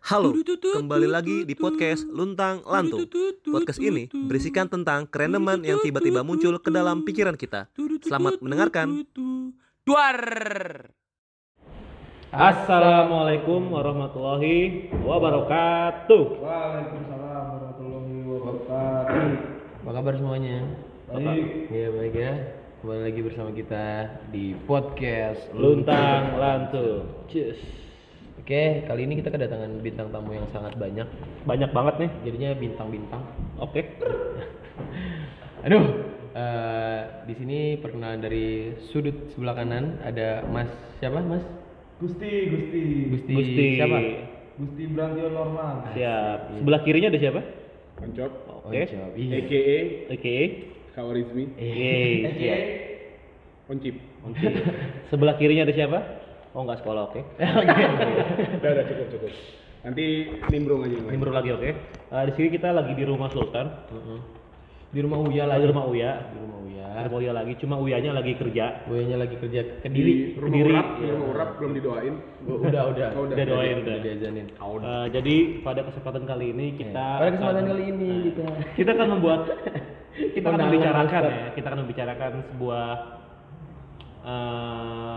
Halo, kembali lagi di podcast Luntang Lantung. Podcast ini berisikan tentang kerendeman yang tiba-tiba muncul ke dalam pikiran kita. Selamat mendengarkan. Duar. Assalamualaikum warahmatullahi wabarakatuh. Waalaikumsalam warahmatullahi wabarakatuh. Apa kabar semuanya? Baik. Ya baik ya. Kembali lagi bersama kita di podcast Luntang Lantung. Cus. Oke, kali ini kita kedatangan bintang tamu yang sangat banyak. Banyak banget nih. Jadinya bintang-bintang. Oke. Aduh. eh, di sini perkenalan dari sudut sebelah kanan ada Mas siapa Mas? Gusti, Gusti. Gusti, Gusti. siapa? Gusti Brantio Norman. Siap. Sebelah kirinya ada siapa? Oncop, Oke. Oncop. Iya. a.k.a. Oke. Kawarizmi, Yeay, siap. Oncip. Oke. Sebelah kirinya ada siapa? Oh, nggak sekolah, oke. Udah, udah cukup, cukup. Nanti nimbrung aja. Nimbrung lagi, oke. Eh, di sini kita lagi di rumah Sultan. Mm-mm. Di rumah Uya Lagi di rumah Uya. Di rumah Uya. Di rumah Uya lagi, cuma Uyanya lagi kerja. Uyanya lagi kerja ke Di Kediri. rumah Kediri. urap, di rumah urap belum didoain. Oh, udah, udah. Oh, udah. Udah doain, udah. diazanin. Eh, jadi pada kesempatan kali ini kita Pada kesempatan akan- kali ini Nah, kita kita akan membuat kita akan membicarakan ya kita akan membicarakan sebuah eh,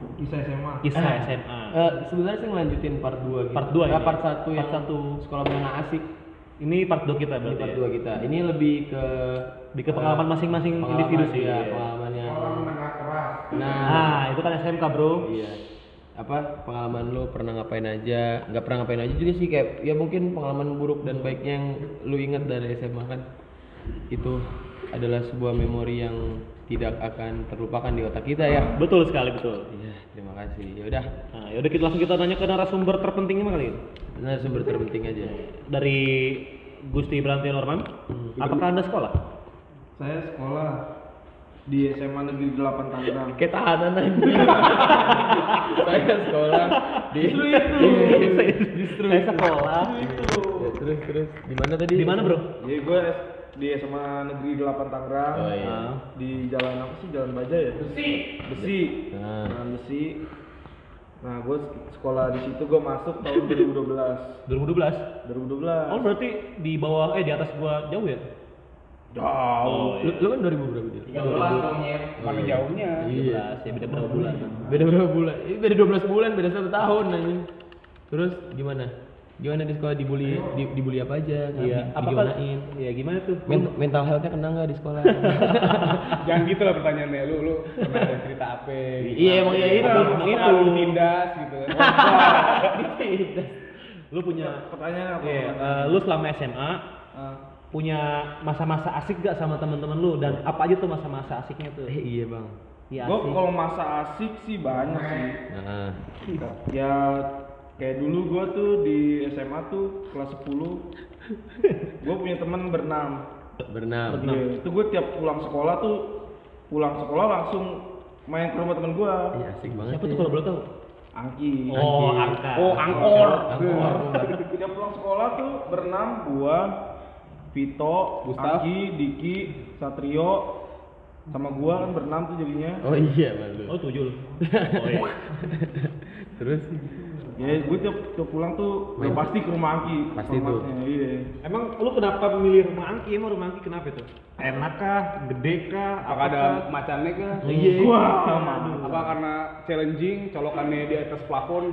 Kisah SMA. kisah Eh, SMA Eh, sebenarnya sih ngelanjutin part 2 gitu. Part dua Eh, ini. part 1 Part yang satu. sekolah menengah asik. ini part 2 kita Ini berarti part ya? 2 kita. Ini lebih ke Lebih ke pengalaman eh, masing-masing pengalaman, individu sih, iya. pengalamannya. Nah, nah itu kan SMK bro iya. Apa pengalaman lu pernah ngapain aja? Nggak pernah ngapain aja juga sih kayak ya mungkin pengalaman buruk dan baiknya yang lu ingat dari SMA kan itu adalah sebuah memori yang tidak akan terlupakan di otak kita ya. betul sekali betul Iya, terima kasih. Ya udah, nah yaudah kita langsung kita tanya ke narasumber terpentingnya kali ini nah sumber terpenting aja. dari Gusti Brantio Norman apakah anda sekolah Saya sekolah di SMA Negeri 8 Tangerang. Kayak tahanan aja. Saya sekolah di Justru itu. Justru saya sekolah Ya, terus terus di mana tadi? di mana bro Jadi gue di SMA Negeri 8 Tangerang. Oh iya. Ah. Di jalan apa sih? Jalan Baja ya? Besi. Besi. Nah. Jalan Besi. Nah, gue sekolah di situ gue masuk tahun 2012. 2012 2012. oh berarti di bawah eh di atas gua jauh ya Jauh. oh Lu, lu kan 2000 berapa dia? 13 tahunnya, mana jauhnya. Iya. 13 ya beda berapa bulan Beda berapa bulan? Ih, beda 12 bulan, beda satu tahun anjing. Terus gimana? Gimana di sekolah dibully? Di, dibully apa aja? Iya, digimanain? ya gimana tuh? Men- mental health-nya kena nggak di sekolah? Jangan gitu lah pertanyaannya. Lu, lu pernah ada cerita apa? gitu. Iya, emang iya itu. Apa, Itu. apa lu tindas gitu. Lu punya Pertanyaan apa? Iya, eh, lu selama SMA punya masa-masa asik gak sama teman-teman lu dan apa aja tuh masa-masa asiknya tuh? eh, iya bang. Iya Gue kalau masa asik sih banyak sih. Nah, Ya kayak dulu gue tuh di SMA tuh kelas 10 gue punya teman berenam. berenam. Iya, itu gue tiap pulang sekolah tuh pulang sekolah langsung main ke rumah temen gue. Iya asik banget. Siapa tuh ya. kalau boleh tahu? Angki. Oh, angka. Oh, angkor. Angkor. Tiap pulang sekolah tuh berenam gua, Vito, Gustaf. Angki, Diki, Satrio, sama gua kan berenam tuh jadinya. Oh iya malu. Oh, tujuh lu. Oh iya. Terus? Ya gue tiap, tiap pulang tuh udah Main. pasti ke rumah Angki. Pasti tuh. formatnya, Iya. Emang lu kenapa memilih rumah Angki? Emang rumah Angki kenapa itu? Enak kah? Gede kah? Apakah ada macannya kah? Iya. Wah, Aduh. Apa karena challenging, colokannya di atas plafon?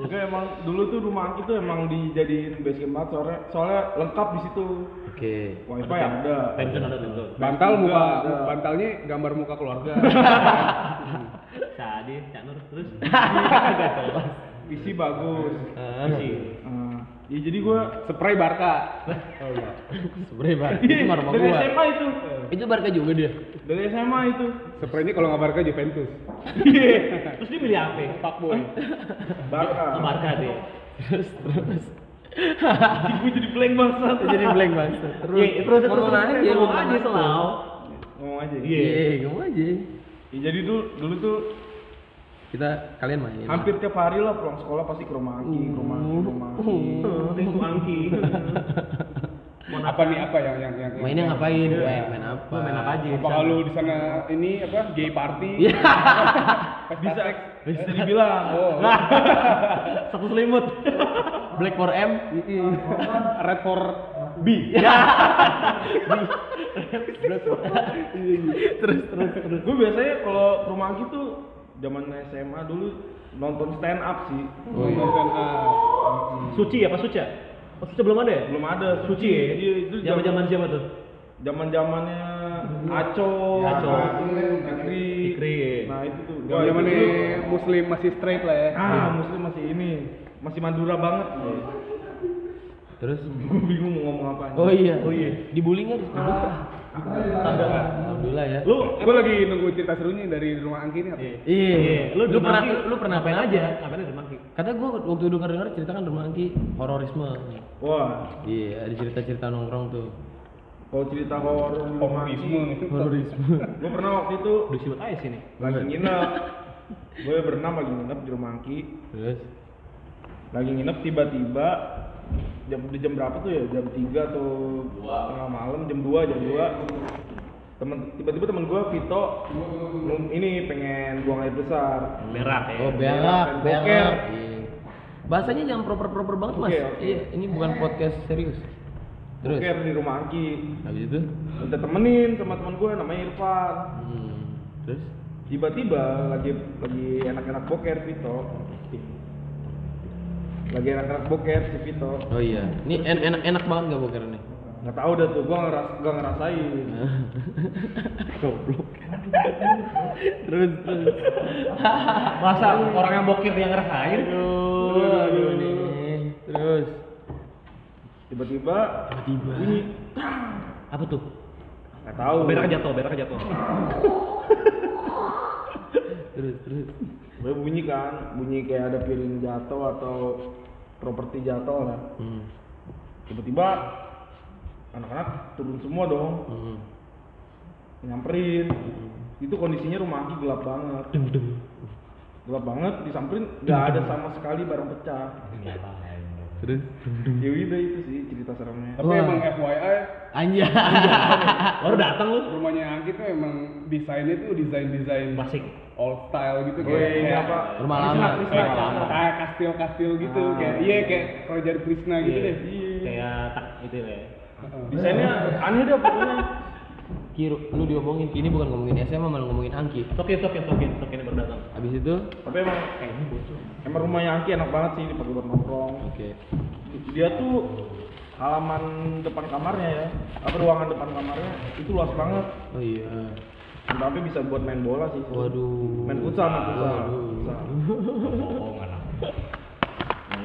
Oke emang dulu tuh rumah Angki tuh emang dijadiin base camp banget soalnya, soalnya lengkap di situ. Oke. Wifi ada. Tension ada tension. Bantal muka, bantalnya gambar muka keluarga. Terus. PC bagus. Ah, Ah, ya jadi gua Spray Barca. Sebenernya bang. Itu mah rumah dari gua. SMA itu. Itu Barca juga dia. Dari SMA itu. Spraynya kalau nggak Barca Juventus. Terus dia milih apa? Fuckboy. Barca. Oh, Barca dia. Terus terus. gue jadi blank banget. Jadi blank bang. Terus. Iya, terus terus Ngomong aja, ngomong aja selalu. Ngomong aja. Iya. Iya, ngomong aja. Ya, jadi dulu dulu tuh Kita kalian main. hampir tiap hari lah pulang sekolah pasti ke rumah Angki, ke rumah Angki, ke rumah Angki. Tengku Angki. apa nih apa yang yang yang Mainnya ngapain? Main, main apa? Main apa aja? Apa kalau di sana ini apa gay party? Iya. Bisa Bisa dibilang. Oh. Satu selimut. Black for M. Red for B. terus terus terus. Gue biasanya kalau ke rumah Angki tuh zaman SMA dulu nonton stand up sih. Oh iya. Nonton ah. Suci apa Suca? Oh, Suca belum ada ya? Belum ada. Suci ya? Iya, itu Zaman-zaman siapa tuh? zaman zamannya Aco, Aco. Fikri. Fikri. Nah itu tuh. Zaman zaman itu dulu. muslim masih straight lah ya. Ah, muslim masih ini, masih Madura banget. Terus? Gue bingung mau ngomong apa. Oh iya. Oh iya. Dibully nggak di situ? Tanda. Alhamdulillah ya. Lu Gue lagi nunggu cerita serunya dari rumah Angki ini. apa? Iya. Lu, Lu, di pernah lu pernah ngapain ngapain aja? Ngapain aja di Mangki? Kata gue waktu denger dengar cerita kan rumah Angki hororisme. Wah, Iya, ada cerita-cerita nongkrong tuh. kalau cerita horor Homorisme. Hororisme. Gue pernah waktu itu Udah siwet aja sini. lagi nginep. Gue berenam lagi nginep di rumah Angki. Terus? Lagi nginep tiba-tiba jam di jam berapa tuh ya? Jam 3 atau tengah malam, jam 2, jam 2. Temen tiba-tiba temen gue Vito ini pengen buang air besar. Berak ya. Oh, Berak, berak, berak. Iya. Bahasanya jangan proper-proper banget, Mas. Oke, oke. Iya, ini bukan podcast serius. Terus? Boker di rumah Angki. Habis itu? Minta temenin sama teman gue namanya Irfan. Hmm. Terus? Tiba-tiba lagi lagi enak-enak boker Vito. Lagi enak-enak boker si Vito. Oh iya. Ini en- enak enak banget gak boker nih? Nggak tahu dah tuh, gua ngeras gak ngerasain. Goblok. terus terus. Masa orang yang bokir yang ngerasain? Aduh, aduh nih. Terus. Tiba-tiba Tiba. bunyi. Apa tuh? Nggak tahu. Berak jatuh, berak jatuh. Terus terus. Gue bunyi kan, bunyi kayak ada piring jatuh atau properti jatuh lah. Hmm. Tiba-tiba anak-anak turun semua dong, Hmm. nyamperin. Itu kondisinya rumah Aki gelap banget. Gelap banget, disamperin nggak ada sama sekali barang pecah. Terus. Ya udah itu sih cerita seremnya. Tapi Wah. emang FYI Anjay. Baru datang lu. rumahnya Angki tuh emang desainnya tuh desain-desain Klasik. Old style gitu Gue ini kayak apa? Rumah lama. Kayak, Krisna. kayak kastil-kastil gitu Ah. kayak iya kayak kerajaan Krishna gitu Iya. deh. Kayak tak itu ya. Heeh. Desainnya aneh dah pokoknya. Kiro, lu diomongin, ini bukan ngomongin SMA malah ngomongin Angki. Tokin, tokin, tokin, tokin yang baru datang. Habis itu, Tapi emang emang rumahnya Angki enak banget sih dipakai buat nongkrong. oke. Dia tuh halaman depan kamarnya ya, apa ruangan depan kamarnya itu luas banget. Oh iya. Tapi bisa buat main bola sih. Waduh. Main futsal, main futsal. Waduh.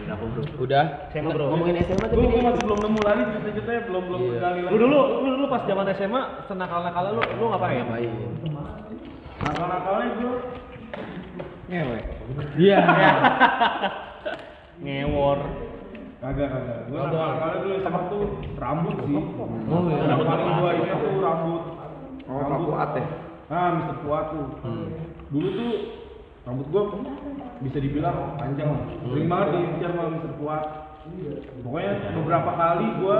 Oh, bro? Udah. SMA, bro. Ngomongin SMA tapi Gue masih belum nemu lagi cerita-ceritanya belum belum Iya. kegali lagi. Lu dulu, lu dulu pas zaman SMA, senakal-nakal lu, lu ngapain? Ngapain? Nakal-nakalnya gue ngewe. Iya. Ngewor. Kagak kagak. Gue nakal-nakalnya dulu sama tuh rambut sih. Oh iya. Yang paling gua ini tuh rambut. Oh, Fuad ya? Ah, Mister Fuad tuh. Dulu tuh rambut gua bisa dibilang panjang lah. Sering banget diincar sama Mister Fuad. Pokoknya beberapa kali gua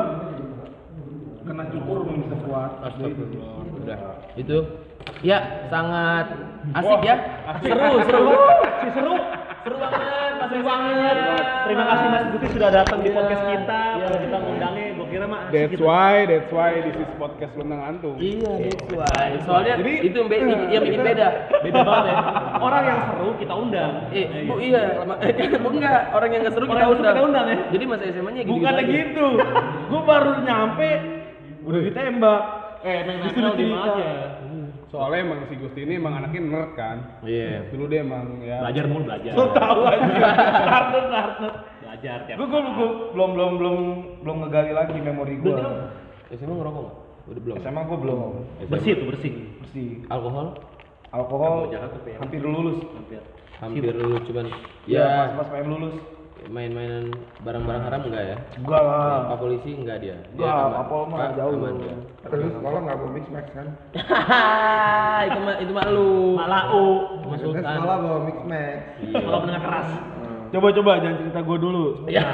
kena cukur sama Mister Fuad. Udah. Itu ya sangat asik ya. Seru, seru. Si seru. Seru banget, Seru banget. Terima kasih Mas Guti sudah datang di Iya. podcast kita. Iya. Kalau kita ngundangnya, gua kira mah That's gitu. why, that's why this is podcast Lundang Antum. Iya, that's why. Soalnya Jadi- itu yang, be- yang bikin beda. Beda banget ya. Orang yang seru kita undang. Eh, bu iya, bu enggak, orang yang nggak seru kita undang. kita undang ya? Jadi masa SMA-nya gitu. Bukannya gitu. Gua baru nyampe udah ditembak. Eh, main di aja. Soalnya emang si Gusti ini emang anaknya nerd kan. Iya. Dulu dia emang ya Belajar mulu belajar. Lo tahu aja. Kartun kartun. Belajar tiap. Gue gue belum belum belum belum ngegali lagi memori gue. SMA ngerokok nggak? Udah belum. SMA gue belum Bersih tuh bersih. bersih. Alkohol? Alkohol hampir lulus. Hampir. Hampir lulus cuman Ya, ya pas pas pengen lulus. Main-mainan barang-barang haram enggak ya? Enggak lah. Pak polisi enggak dia. Dia Enggak, aman. Papol mah Pak, jauh. aman dia. Terus sekolah nggak bawa mix max kan? itu mah itu mah lu. Malau. Mas Kita Sultan. sekolah bawa mix max. Iya. Kalau menengah keras. Coba coba jangan cerita gue dulu. Ya.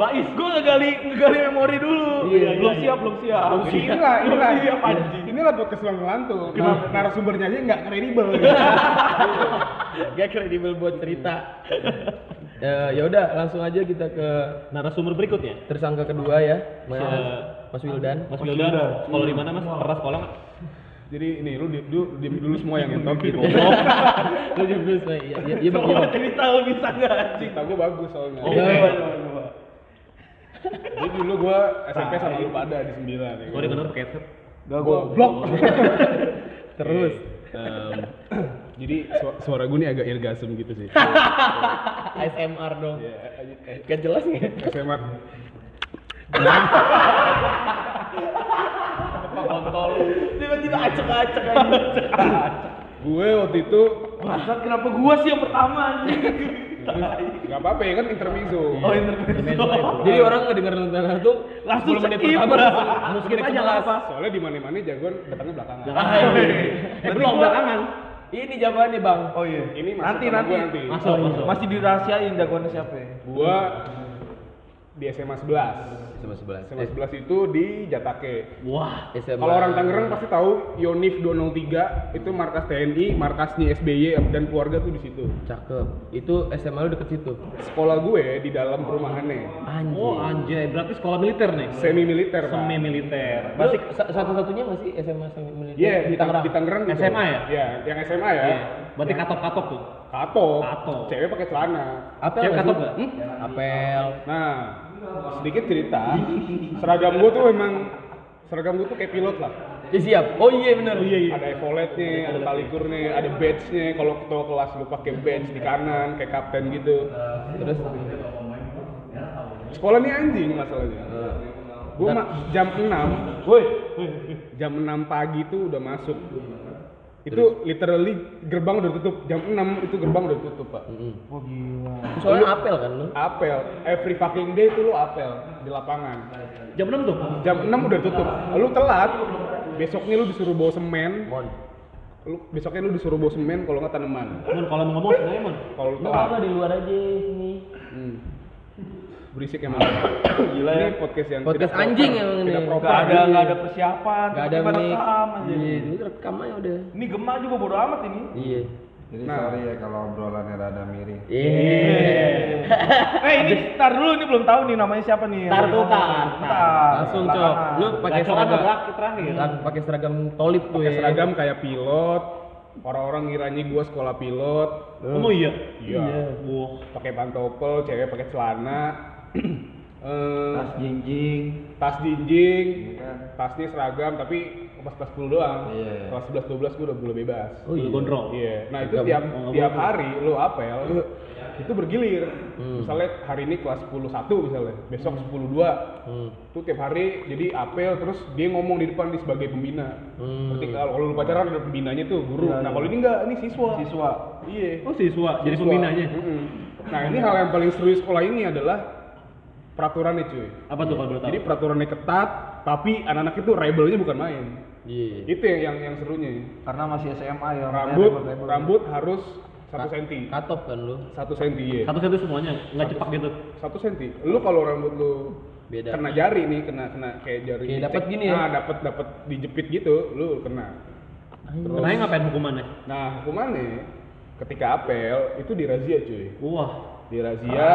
Bais, gue ngegali ngegali memori dulu. Iya, belum iya, siap, belum siap. Inilah, inilah, siap anjing. inilah podcast Lang Lantung. Kenapa narasumbernya aja nggak kredibel? Gak kredibel buat cerita. Eh, ya udah langsung aja kita ke Narasumber berikutnya. tersangka kedua ya, Mas, Siap. Mas Wildan. Mas Wildan, sekolah di mana Mas? Pernah sekolah nggak? Jadi ini lu di, lu diem dulu semua yang nonton gitu. Lu juga dulu Mas. Iya, iya, iya. Iya, Bang. cerita lu bisa nggak anjing? Cerita gue bagus soalnya. Coba coba coba. Jadi dulu gue SMP sama lu pada di sembilan. Ya. Oh, di mana pakai headset? Gak goblok. Terus Em, jadi su- suara gue nih agak irgasem gitu sih. ASMR dong. Iya, Gak jelas ya? SMA Tiba-tiba acak-acak aja. gue waktu itu Masa kenapa gua sih yang pertama anjing? nggak apa-apa ya kan intermezzo. Oh intermezzo. Jadi orang ngedenger nonton tuh Langsung 10 menit pertama langsung Skip aja aja nggak apa. Soalnya di mana-mana jagoan datangnya belakangan. Ah, iya. Berarti belum belakangan. Ini jawabannya bang. Oh iya. Ini nanti nanti. nanti. Masuk, masuk. Masih dirahasiain jagoannya siapa ya? Gua di SMA 11. Sama sebelah. SMA 11 itu di Jatake. Wah, SMA. Kalau orang Tangerang pasti tahu Yonif 203 itu markas TNI, markasnya SBY dan keluarga tuh di situ. Cakep. Itu SMA lu deket situ. Sekolah gue di dalam perumahannya, Anjir. oh anjay, berarti sekolah militer nih. semi militer pak. Semi militer. Sa- satu-satunya masih SMA semi militer Iya di Tangerang. Di Tangerang gitu. SMA ya? Iya, yang SMA ya. Iya. Berarti katok-katok tuh. Katok. Katok. Cewek pakai celana. Apel Cewek katok? Hmm? Apel. Nah, sedikit cerita. Seragam gue tuh emang seragam gue tuh kayak pilot lah. Ya siap. Oh iya benar. iya iya. Ada epaulette-nya, ada tali kurnya, ada badge-nya. Kalau ketua kelas lu pakai badge di kanan kayak kapten gitu. Terus Sekolah ini anjing masalahnya. Gue ma- jam 6, Woi, jam 6 pagi tuh udah masuk. Itu literally gerbang udah tutup. Jam 6 itu gerbang udah tutup, Pak. oh gila. soalnya apel kan lu. Apel, every fucking day tuh lu apel di lapangan. Jam 6 tuh. Jam 6 udah tutup. Lu telat, besoknya lu disuruh bawa semen. Lu besoknya lu disuruh bawa semen kalau nggak tanaman. Mon, kalau mau ngomong sebenarnya Mon. Kalau lu Lu apa telat. di luar aja sini. Hmm. Berisik emang. Gila ya. Ini podcast yang Podcast tidak proper. anjing emang ini. Tidak proper. Gak ada gak ada persiapan. Gak ada rekam aja. Iya, ini rekam aja udah. Ini gemah juga bodo amat ini. Iya. Jadi Nah. sorry ya kalau obrolannya rada miring. Iya. eh ini ntar dulu ini belum tahu nih namanya siapa nih. Ntar tuh. Ntar. Langsung cok. Lu pakai seragam. terakhir pakai seragam tolip tuh Pakai ya. seragam kayak pilot. Orang-orang ngiranya gua sekolah pilot. Oh iya. Iya. Wah. Pakai pantopel, cewek pakai celana. Eh, Tas jinjing. tas jinjing, kan? tasnya seragam tapi pas kelas 10 doang. Iya. Kelas 11 12 gua udah boleh bebas. Oh iya. Gondrong. Iya. Nah, itu Seragam. tiap Oh, tiap hari lu apel itu bergilir. Hmm. Misalnya hari ini kelas 10 1 misalnya, besok 10 2. Hmm. Itu tiap hari jadi apel terus dia ngomong di depan di sebagai pembina. Hmm. Berarti kalau lu pacaran ada pembinanya tuh guru. Iya, nah, iya. kalau ini enggak, ini siswa. Siswa. Iya. Oh siswa, jadi Siswa. pembinanya. Mm-mm. Nah, ini hal yang paling seru di sekolah ini adalah peraturannya cuy. Apa tuh kalau boleh tahu? Jadi peraturannya ketat, tapi anak-anak itu rebelnya bukan main. Iya. Itu yang yang, yang serunya. Karena masih SMA ya. Rambut makanya rebel-rebel. rambut harus satu senti. Katop kan lu. Satu senti ya. Satu satu semuanya, nggak cepak gitu. Satu senti. Lu kalau rambut lu Beda. kena jari nih, kena kena kayak jari. Kayak dapet gini ya? Nah, dapat dapat dijepit gitu, lu kena. Kenanya ngapain hukumannya? Nah, hukumannya ketika apel itu dirazia cuy. Wah. Dirazia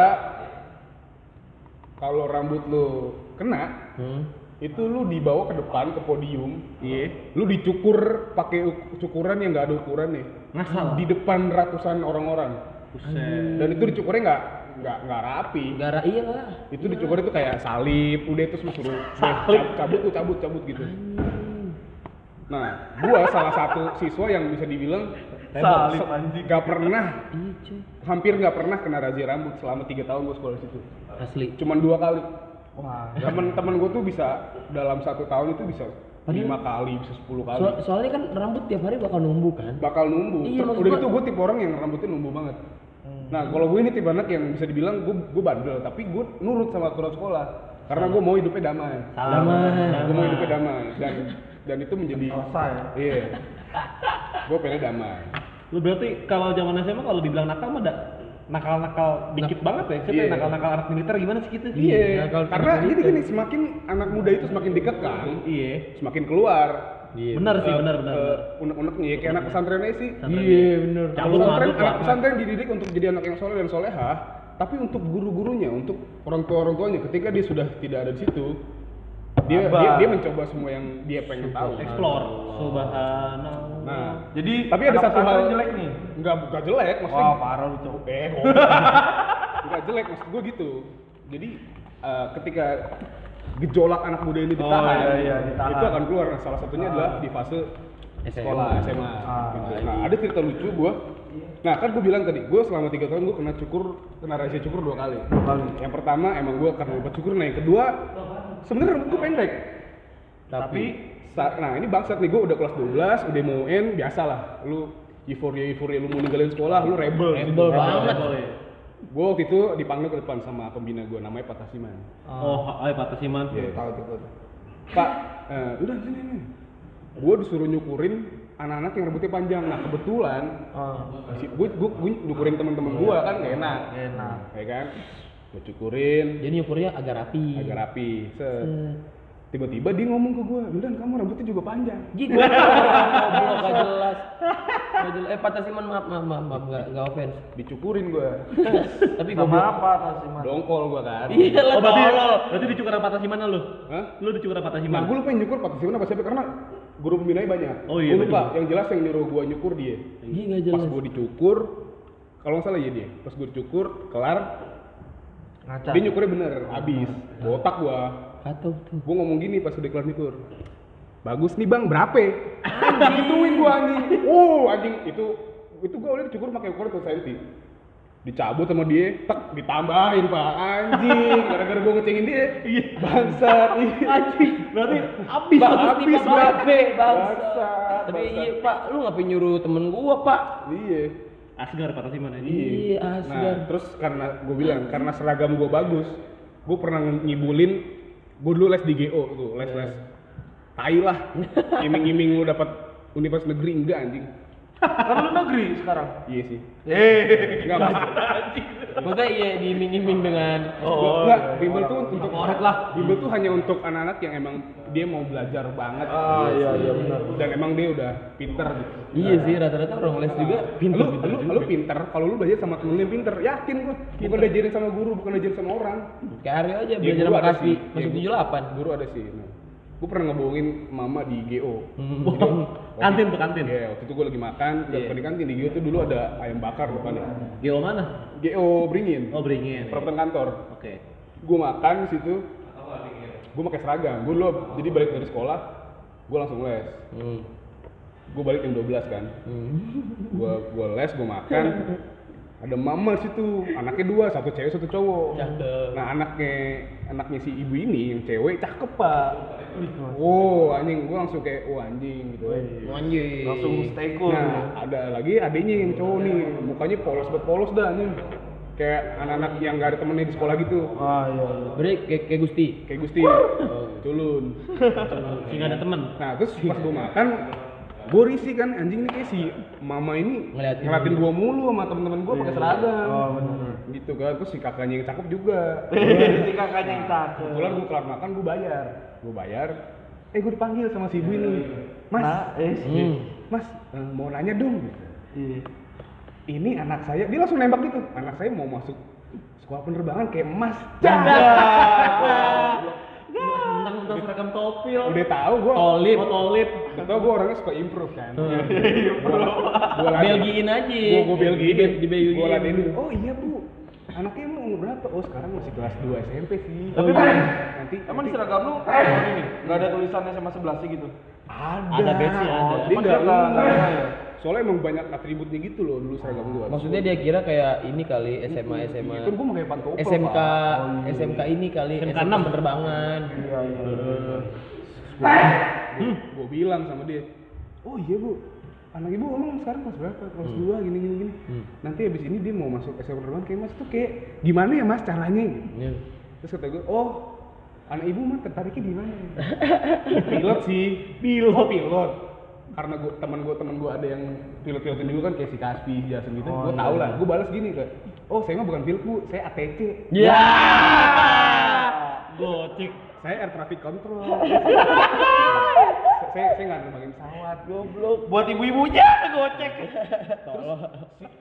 kalau rambut lu kena Hmm. itu lu dibawa ke depan ke podium Iya. lu dicukur pakai uk- cukuran yang nggak ada ukuran nih Ngasal. di depan ratusan orang-orang Buset. dan itu dicukurnya nggak nggak nggak rapi Gara iya lah. itu dicukur itu kayak salib udah itu lu suruh "Deh, cabut tuh cabut cabut gitu nah gua salah satu siswa yang bisa dibilang Salib, anjing. nggak pernah. Iya cuy. hampir nggak pernah kena razia rambut selama tiga tahun gua sekolah di situ. Asli. cuman dua kali. Wah. temen-temen gue tuh bisa dalam satu tahun itu bisa lima kali bisa sepuluh kali. So- soalnya kan rambut tiap hari bakal numbuh kan. bakal numbuh Iya, Terus udah gua- gitu gue tipe orang yang rambutnya numbuh banget. Nah kalau gue ini tipe anak yang bisa dibilang gue gue bandel tapi gue nurut sama aturan sekolah. Karena gue mau hidupnya damai. Damai. gue mau hidupnya damai. Dan dan itu menjadi Selesai. iya. Gue pengen damai Lu berarti kalau zaman SMA kalau dibilang nakal mah nakal-nakal dikit banget ya kita Iya. nakal-nakal anak militer gimana sih gitu Iya, nakal karena jadi gini, semakin anak muda itu semakin dikekang, iya semakin keluar. Iya. benar sih eh, benar benar eh, benar. unek-uneknya ya kayak anak pesantren aja sih. Iya bener. Anak Cabut pesantren, anak pesantren dididik untuk jadi anak yang soleh dan solehah, tapi untuk guru-gurunya, untuk orang tua orang tuanya, ketika dia sudah tidak ada di situ, dia dia, dia mencoba semua yang dia pengen tahu. explore subhanallah Nah, Jadi tapi ada satu hal jelek nih. Nggak, nggak jelek, maksudnya. Wah, parah lu, Cok. Eh, goblok. nggak jelek maksud gue gitu. Jadi eh, ketika gejolak anak muda ini Oh, ditahan, iya, iya, ditahan. itu akan keluar. Nah, salah satunya adalah di fase sekolah SMA. Ah, gitu. Nah, ada cerita lucu gue. Nah, kan gue bilang tadi, gue selama tiga tahun gue kena cukur, kena rahasia cukur dua kali. kali. Yang pertama emang gue karena obat cukur, nah yang kedua sebenarnya rambut gue pendek. Tapi nah ini bangsat nih, gue udah kelas 12, udah mau UN, biasalah. Lu euforia-euforia lu mau ninggalin sekolah, lu rebel. Rebel banget. Gue waktu itu dipanggil ke depan sama pembina gue, namanya Pak Tasiman. oh ayo Pak Tasiman Iya, tahu tuh. tahu tuh. Pak, eh, udah sini nih. Gue disuruh nyukurin anak-anak yang rambutnya panjang. Nah kebetulan, gue gue nyukurin teman-teman gue kan gak enak, enak. ya kan? Gue cukurin, Jadi nyukurnya agak rapi. agak rapi. Set. Tiba-tiba dia ngomong ke gue, Wildan kamu rambutnya juga panjang. Gitu. Goblok gak jelas. Gak jelas. Eh Pak Tasiman maaf maaf maaf maaf enggak enggak offense. Dicukurin gue, Tapi Sama goblok. apa Tasiman? dongkol gue kan. Iya lah oh berarti tolol. berarti dicukur Pak Tasiman lu Hah? lu dicukur Pak Nah, Tasiman gue lupa yang nyukur Pak Tasiman apa siapa karena guru pembinanya banyak. Oh iya, Gue lupa, yang jelas yang nyuruh gue nyukur dia. Iya enggak Pas jelas. gue dicukur, kalau nggak salah ya dia. Pas gue dicukur, kelar, Ngaca. dia nyukurnya bener, habis. Botak gua. Kacau tuh. Gua ngomong gini pas udah kelar nyukur. Bagus nih bang, berapa? Gituin gua anjing. Oh anjing itu itu gua udah dicukur pakai ukuran satu senti. Dicabut sama dia, tek ditambahin pak anjing. Gara-gara gua ngecengin dia. Iya. Bangsat. anjing berarti abis Bang. Babe, bangsa. Bangsat, Tapi iya Pak, lu ngapain nyuruh temen gua Pak? Iya. Asgar Pak Tasiman ya Iya, Nah, asgar. terus karena gue bilang karena seragam gue bagus, gue pernah ngibulin, gue dulu les di GO tuh, les les. Tai lah, iming-iming lu dapat universitas negeri enggak anjing. Kan lu negeri sekarang. Iya sih. Eh. Enggak maksud. Maksudnya iya diiming-iming dengan Oh, enggak, bimbel tuh untuk Korek lah. Bimbel tuh hanya untuk anak-anak yang emang dia mau belajar banget. Ah iya iya benar. Dan emang dia udah pinter gitu. Iya sih, rata-rata orang les juga lu, pinter-pinter lu, juga. lu pinter, kalau lu belajar sama temen lu yang pinter, yakin gue. Bukan diajarin sama guru, bukan diajarin sama orang. Kayak Aryo aja Ya, belajar sama Kaspi masuk Ya, guru- 78. Guru ada sih. Nah, gue pernah ngebohongin mama di GO. Hmm. kantin tuh kantin Iya, waktu itu gue lagi makan, dan Iya. di kantin di GO tuh dulu ada ayam bakar depannya. Geo mana GO beringin, oh beringin perempatan kantor. oke Gue makan di situ, gue pakai seragam. Gue dulu, jadi balik dari sekolah, gue langsung les. Hmm. Gue balik jam 12 kan. Gue gue les, gue makan. Ada mama situ, anaknya dua, satu cewek satu cowok. Cakep. Nah anaknya anaknya si ibu ini yang cewek cakep pak. Wow anjing, gue langsung kayak wah anjing gitu. Anjing. Langsung stay cool. Nah ada lagi adanya yang cowok nih, mukanya polos banget polos dah anjing. Kayak anak-anak yang gak ada temennya di sekolah gitu. Ah iya iya. Berarti kayak, kayak Gusti. Kayak Gusti, culun. sih nggak ada temen Nah terus pas gue makan, gue risih kan anjing nih kayak si mama ini Ngeliatin. ngeliatin gue mulu sama temen-temen gue pakai seragam. Oh benar. Gitu kan, terus si kakaknya yang cakep juga. Si kakaknya yang cakep. Kebetulan gue kelar makan, gue bayar. Gue bayar, eh gue dipanggil sama si ibu ini. Mas, Nah, eh. Hmm. mas eh, mau nanya dong. Iya. Ini anak saya, dia langsung nembak gitu. Anak saya mau masuk sekolah penerbangan kayak emas. mentang-mentang seragam topil Udah tahu gue. Tolip. oh tolip Udah tahu gue orangnya suka improve kan. Iya, Gue Belgiin aja. Gue belgiin. Di, di Belgiin. Gue ladenin. Oh iya bu. Anaknya emang umur berapa? Oh sekarang masih kelas 2 SMP sih. Tapi Oh, iya. nanti Emang di nanti- seragam lu oh, ini nggak ada tulisannya sama sebelah sih gitu? ada. Ada badge-nya, ada. Dia ya? Soalnya emang banyak atributnya gitu loh dulu seragam gua. Maksudnya dia kira kayak ini kali SMA SMA Kan gua pakai pantopel. SMK. SMK ini kali SMK SMK enam. penerbangan. Iya iya. Gua, gua bilang sama dia, oh iya bu, anak ibu emang sekarang kelas berapa? Kelas dua gini gini gini. Nanti abis ini dia mau masuk SMA penerbangan kayak mas tuh kayak gimana ya mas caranya? Iya. Terus kata gue, oh anak ibu mah tertariknya di mana? pilot sih, pilot. Oh pilot. karena gua teman gua teman gua ada yang pilot pilotin dulu kan kayak si Kaspi, Jason gitu. gua tahu lah. Gua balas gini kayak, oh saya mah bukan pilot bu, saya ATC. Ya. Gocek. Saya air traffic control. saya saya nggak nerbangin pesawat, goblok. Buat ibu-ibunya gocek.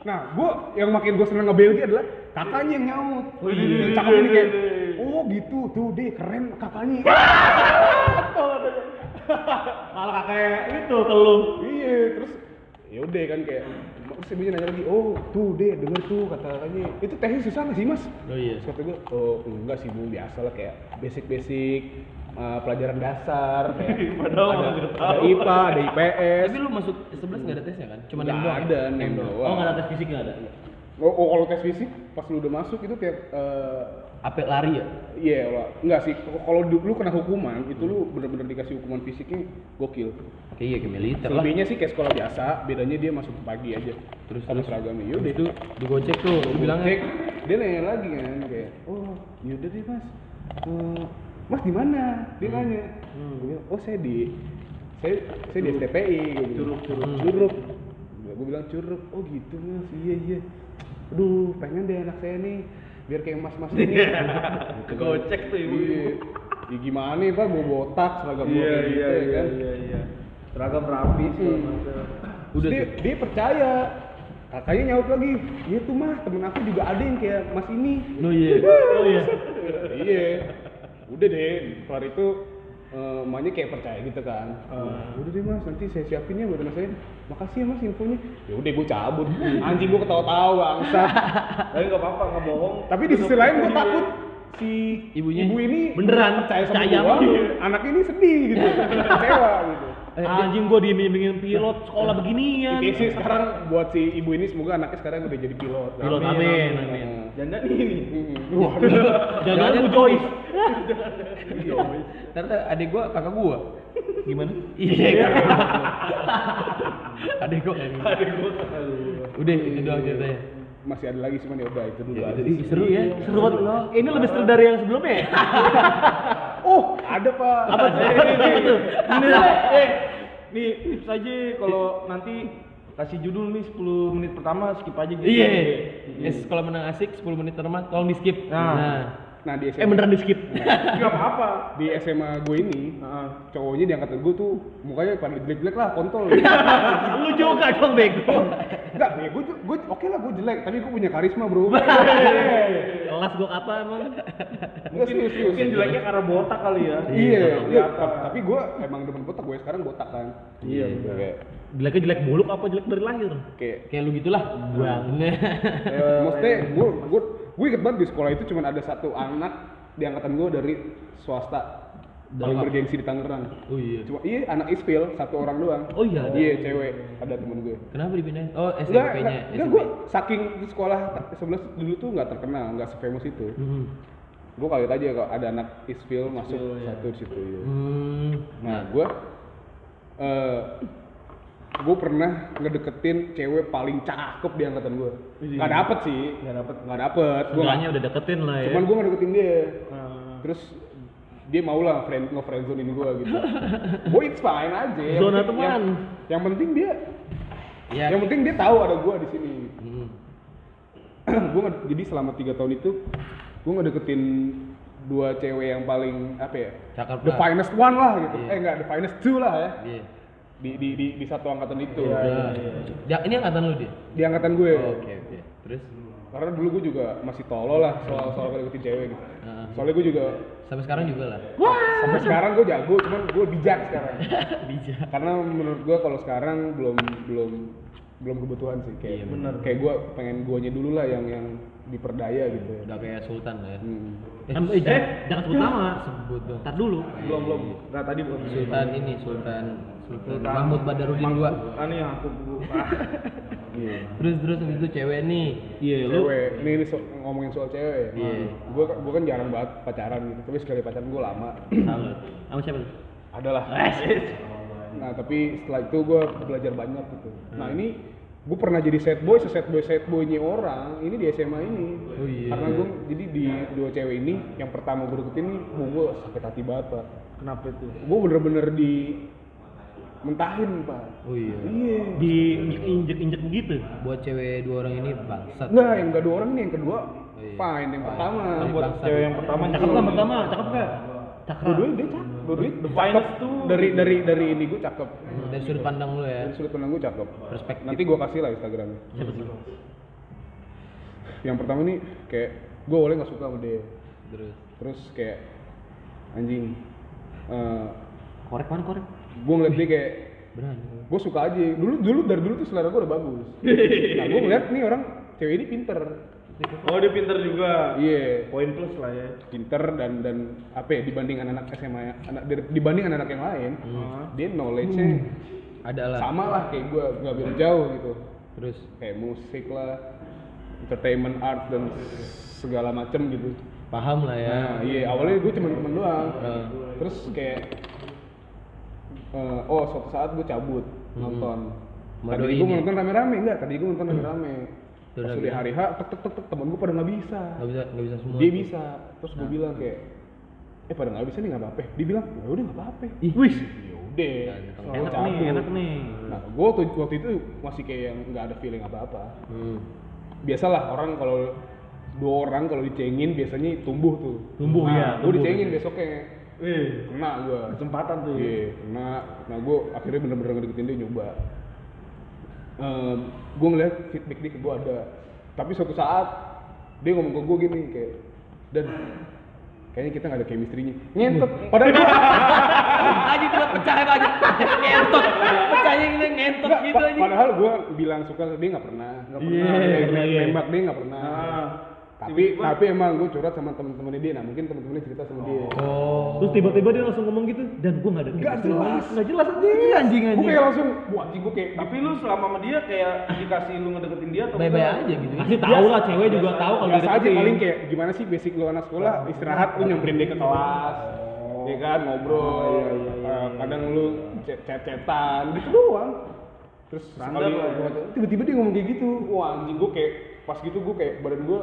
Nah, gua yang makin gua seneng nge-Belgia adalah kakaknya yang nyaut. Yang cakep ini kayak, oh gitu, tuh deh keren kakaknya. Malah kakek itu ke lu. iya, terus ya udah kan kayak terus ibunya nanya lagi, oh tuh deh denger tuh kata kakaknya, itu tesnya susah nggak sih mas? Oh iya. Terus kata gue, oh enggak sih bu, biasa lah kayak basic-basic uh, pelajaran dasar kayak Padahal ada, ada IPA, ada IPS. Tapi lu masuk 11 nggak ada tesnya kan? Cuma nem doang. ada, nem doang. Oh nggak ada tes fisik nggak ada. Oh, oh, kalau tes fisik pas lu udah masuk itu tiap eh, Apel lari ya? Iya, Wak. enggak sih. Kalau lu kena hukuman, itu lu bener-bener dikasih hukuman fisiknya gokil. Oke iya ke militer lah. Selebihnya sih kayak sekolah biasa, bedanya dia masuk pagi aja. Terus ada seragamnya. Yaudah Itu di Gojek tuh, lu bilang cek, dia nanya lagi kan kayak, oh yaudah deh mas, Eh, mas di mana? Dia nanya, Gua bilang, oh saya di, saya saya di STPI, curug curug curug. Gue bilang curug, oh gitu mas, iya iya. Aduh, pengen deh anak saya nih, biar kayak mas mas ini. Gitu kan. Gocek tuh ibu. Iya. Ya gimana nih pak, gue botak seragam gue Iya kayak gitu iya ya iya kan. iya iya. Seragam rapi sih. Udah dia, dia percaya. Kakaknya nyaut lagi, iya tuh mah temen aku juga ada yang kayak mas ini. Oh iya. Oh iya. iya. Udah deh, kelar itu eh, emaknya kayak percaya gitu kan. Udah deh mas, nanti saya siapin ya buat anak saya. Makasih ya mas infonya. Ya udah gue cabut. Anjing gue ketawa-tawa bangsat. Tapi nggak apa-apa nggak bohong. Tapi di sisi lain gue takut si Ibunya ibu ini beneran percaya sama dia. anak ini sedih gitu, kecewa gitu. Eh, Anjing gua diiming-imingin pilot sekolah beginian. Intinya sih sekarang buat si ibu ini semoga anaknya sekarang udah jadi pilot. Pilot Amin. amin. Amin. Jangan ini. mm, Waduh. Jangan Joyce. Ternyata adik gua kakak gua. Gimana? Iya. adik gua. Adik gua. Udah itu doang ceritanya. Masih ada lagi cuman ya udah itu dulu aja. Ih, seru ya. Seru banget loh. Ini lebih seru dari yang sebelumnya ya? Oh, ada Pak. Apa tuh? Ini lah. Eh, nih tips aja kalau nanti kasih judul nih 10 menit pertama skip aja gitu. Iya. Yes, kalau menang asik 10 menit pertama tolong di skip. Nah. Nah. Nah, di SMA, Eh beneran di skip. Enggak apa-apa. di SMA gue ini, Heeh. cowoknya di angkatan gue tuh mukanya pada jelek-jelek lah, kontol. Lu juga dong bego. Enggak, ya gue gue oke lah gue jelek, tapi gue punya karisma, Bro. Kelas gua kata emang. Mungkin serius, serius. Mungkin jeleknya karena botak kali ya. Iya, iya, tapi, tapi gue emang demen botak, gue sekarang botak kan. Iya, Gitu, Jeleknya jelek buluk apa jelek dari lahir? kayak Kayak lu gitulah. Bang. maksudnya gue gue gue inget banget di sekolah itu cuma ada satu anak di angkatan gue dari swasta paling Dari- bergengsi di Tangerang Oh iya. cuma iya anak ispil satu orang doang Oh iya. iya cewek ada temen gue Kenapa dipindahin? Oh, enggak SMP-nya. enggak, enggak gue saking di sekolah sebelah dulu tuh nggak terkenal nggak sefamous itu Hmm. gue kaget aja kalau ada anak ispil masuk satu di situ iya. Hmm. nah gue eh gue pernah ngedeketin cewek paling cakep di angkatan gue nggak dapet sih nggak dapet nggak dapet gue Seenggaknya udah deketin lah ya. cuman gue ngedeketin dia Nah, terus dia mau lah friend nge friendzonein gue gitu gue it's fine aja Yang Zona penting- teman. yang, yang penting dia Ya. yang penting dia tahu ada gue di sini Hmm. gue jadi selama tiga tahun itu gue ngedeketin dua cewek yang paling apa ya Cakep the lah. finest one lah gitu Iya. eh enggak the finest two lah ya Iya. Di di di, di satu angkatan itu Udah. Ya, ini angkatan lu dia. di angkatan gue Oh, Oke, oke. Terus karena dulu gue juga masih tolol lah soal soal ngedeketin cewek gitu Heeh. soalnya gue juga sampai sekarang juga lah. sampai sekarang gue jago cuman gue bijak sekarang Bijak. karena menurut gue kalau sekarang belum belum belum kebutuhan sih kayak Iya, bener. kayak gue pengen guanya dulu lah yang yang diperdaya gitu ya. Udah kayak sultan lah ya. Hmm. Kan, eh, jangan, jangan sebut nama. Sebut dong. Ntar dulu. belum belum. Nah tadi bukan Sultan ini Sultan Sultan Mahmud Badarudin II. Ah nih yang aku ah. Terus terus habis itu cewek nih. Iya, lu cewek ini, ini so- ngomongin soal cewek Iya. gue gue kan jarang banget pacaran gitu tapi sekali pacaran gue lama salut. Sama siapa tuh? adalah nah tapi setelah itu gue belajar banyak gitu nah ini gue pernah jadi set boy seset boy set boynya orang ini di SMA ini Oh, iya. karena gue jadi di dua cewek ini yang pertama gue deketin nih gue sakit hati banget pak Kenapa itu? gue bener-bener di mentahin pak Oh iya. iya Di injek injek begitu. Buat cewek dua orang ini bangsat. Enggak, yang kedua orang ini yang kedua Oh iya. fine, yang pertama buat cewek yang pertama Cakep lah pertama, cakep gak? Cakep. dua-duanya dia cakep dua-duanya The finest tuh dari dari dari ini gue cakep Hmm, Dari sudut pandang lu ya. dari sudut pandang gue cakep Perspektif. nanti gue kasih lah instagramnya tuh? yang pertama nih kayak gue boleh nggak suka sama dia Terus. terus kayak anjing eh Korek mana korek? gue ngeliat dia kayak Berani. gue suka aja dulu dulu dari dulu tuh selera gue udah bagus nah gue ngeliat nih orang cewek ini pinter oh dia pinter juga. Iya. Poin plus lah ya. Pinter dan dan apa ya dibanding anak-anak SMA ya- anak dibanding anak-anak yang lain dia knowledge-nya Ada lah. sama lah kayak gue nggak beda jauh gitu. Terus. kayak musik lah entertainment art dan segala macem gitu. Paham lah ya. nah iya awalnya gue cuma temen doang. Heeh. terus kayak eh, oh suatu saat gue cabut nonton. Sama tadi gue nonton rame-rame enggak tadi gue nonton rame-rame Terus pas udah hari H tek tek tek tek temen gue pada nggak bisa. Nggak bisa nggak bisa semua. dia bisa. Terus gue bilang kayak eh pada nggak bisa nih nggak apa-apa. Dia bilang ya udah nggak apa-apa. Ih. Wih, ya udah. Ganteng. Gua enak cabut. nih, enak nih. nah gue waktu, waktu itu masih kayak yang nggak ada feeling apa-apa. Hmm. biasalah orang kalau dua orang kalau dicengin biasanya tumbuh tuh. Tumbuh, nah, iya, gue tumbuh. dicengin besoknya. Wih, kena gue kesempatan tuh. Iya kena. Nah gue akhirnya bener-bener ngedeketin dia nyoba gue ngeliat feedback dia ke gue ada tapi suatu saat dia ngomong ke gue gini kayak dan kayaknya kita nggak ada chemistry-nya ngentot padahal gue Aja tuh pecah apa aja. Ngentot. Pecahnya gitu ngentot gitu aja. padahal gue bilang suka dia nggak pernah nggak Iya, pernah iya, Nembak- iya. nembak dia nggak pernah Tapi tapi emang gue curhat sama temen-temennya dia nah mungkin temen-temennya cerita sama dia. Oh. Terus tiba-tiba dia langsung ngomong gitu dan gua nggak ada Nggak jelas. nggak jelas aja anjing. Gue anjing kayak langsung wah anjing gue kayak tapi lu selama sama dia kayak dikasih lu ngedeketin dia atau enggak? aja gitu. Kasih tahu lah cewek juga tahu kalau biasa aja paling kayak gimana sih basic lu anak sekolah? Istirahat lu nyamperin dia ke kelas. Ya kan ngobrol. Eh, kadang lu chat cetan gitu doang. Terus sekali ya. tiba-tiba dia ngomong kayak gitu. Wah anjing gue kayak pas gitu gue kayak badan gue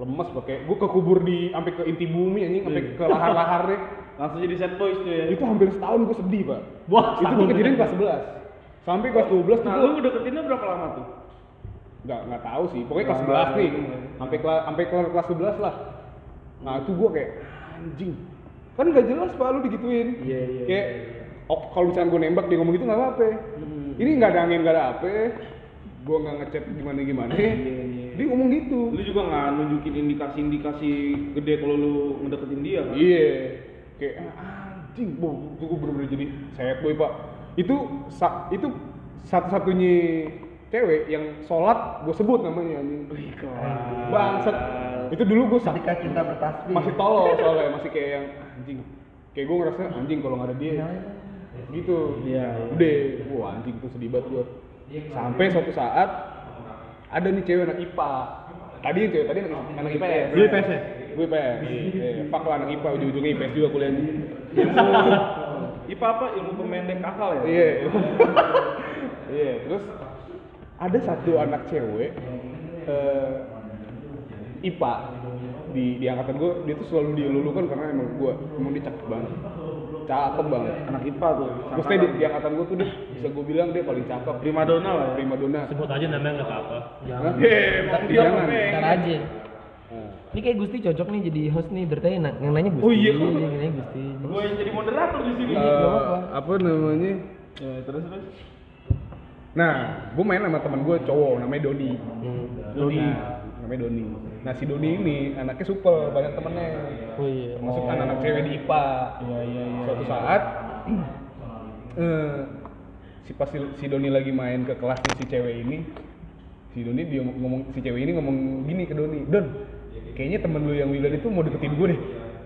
lemes pakai gue kekubur di sampai ke inti bumi anjing sampai ke lahar-laharnya. Langsung jadi set boys tuh ya. Itu hampir setahun gue sedih pak. Wah, itu tuh setahun. kejadian kelas 11 sampai kelas 12 tuh nah gue lu deketinnya berapa lama tuh? Nggak nggak tahu sih. Pokoknya kelas Nggak, 11 nih. sampai kelas sampai kelas 11 lah. Nah itu gua kayak anjing. Kan nggak jelas pak lu digituin. Iya, iya, kayak oh, kalau misalnya gua nembak dia ngomong gitu nggak apa-apa. Ini nggak ada angin nggak ada apa gua nggak ngechat gimana gimana dia ngomong gitu. Lu juga nggak nunjukin indikasi-indikasi gede kalau lu ngedeketin dia kan? Iya. Kayak ah, anjing bu itu gua bener-bener jadi sad boy pak. Itu sa- itu satu-satunya cewek yang sholat gue sebut namanya anjing. Bangsat. Itu dulu gue Ketika cinta bertasbih. masih tolol soalnya masih kayak yang anjing. Kayak gue ngerasa anjing kalau nggak ada dia. Gitu. Iya, iya. udah wah anjing itu sedih banget gue sampai suatu saat ada nih cewek anak IPA tadi cewek tadi anak, anak IPS Lu IPS ya? gue IPS eh, fuck lah anak IPA ujung-ujungnya IPS juga kuliahnya IPA apa? Ilmu pemendek akal ya? Iya. Iya, terus ada satu anak cewek eh IPA di di angkatan gue dia tuh selalu dilulukan karena emang gue emang dia cakep banget cakep banget anak IPA tuh maksudnya di, di angkatan gue tuh dia bisa gue bilang dia paling cakep prima donna lah ya prima donna Sebut aja namanya nggak apa-apa. Dia Jangan. pemendek. Ntar aja. Nah, Ini kayak Gusti cocok nih jadi host nih dari tadi na- yang nanya Gusti. Oh iya. yang nanya Gusti. gue yang jadi moderator di sini eh, nggak apa-apa. apa namanya ya, terus terus nah gue main sama teman gue cowok namanya Doni Hmm. Doni namanya Doni nah si Doni ini anaknya supel banyak temennya Oh iya. termasuk anak-anak cewek di IPA. iya iya iya Suatu saat eh, si pas si, Doni lagi main ke kelas si cewek ini, si Doni dia ngomong si cewek ini ngomong gini ke Doni, Don, kayaknya temen lu yang Wildan itu mau deketin gue deh.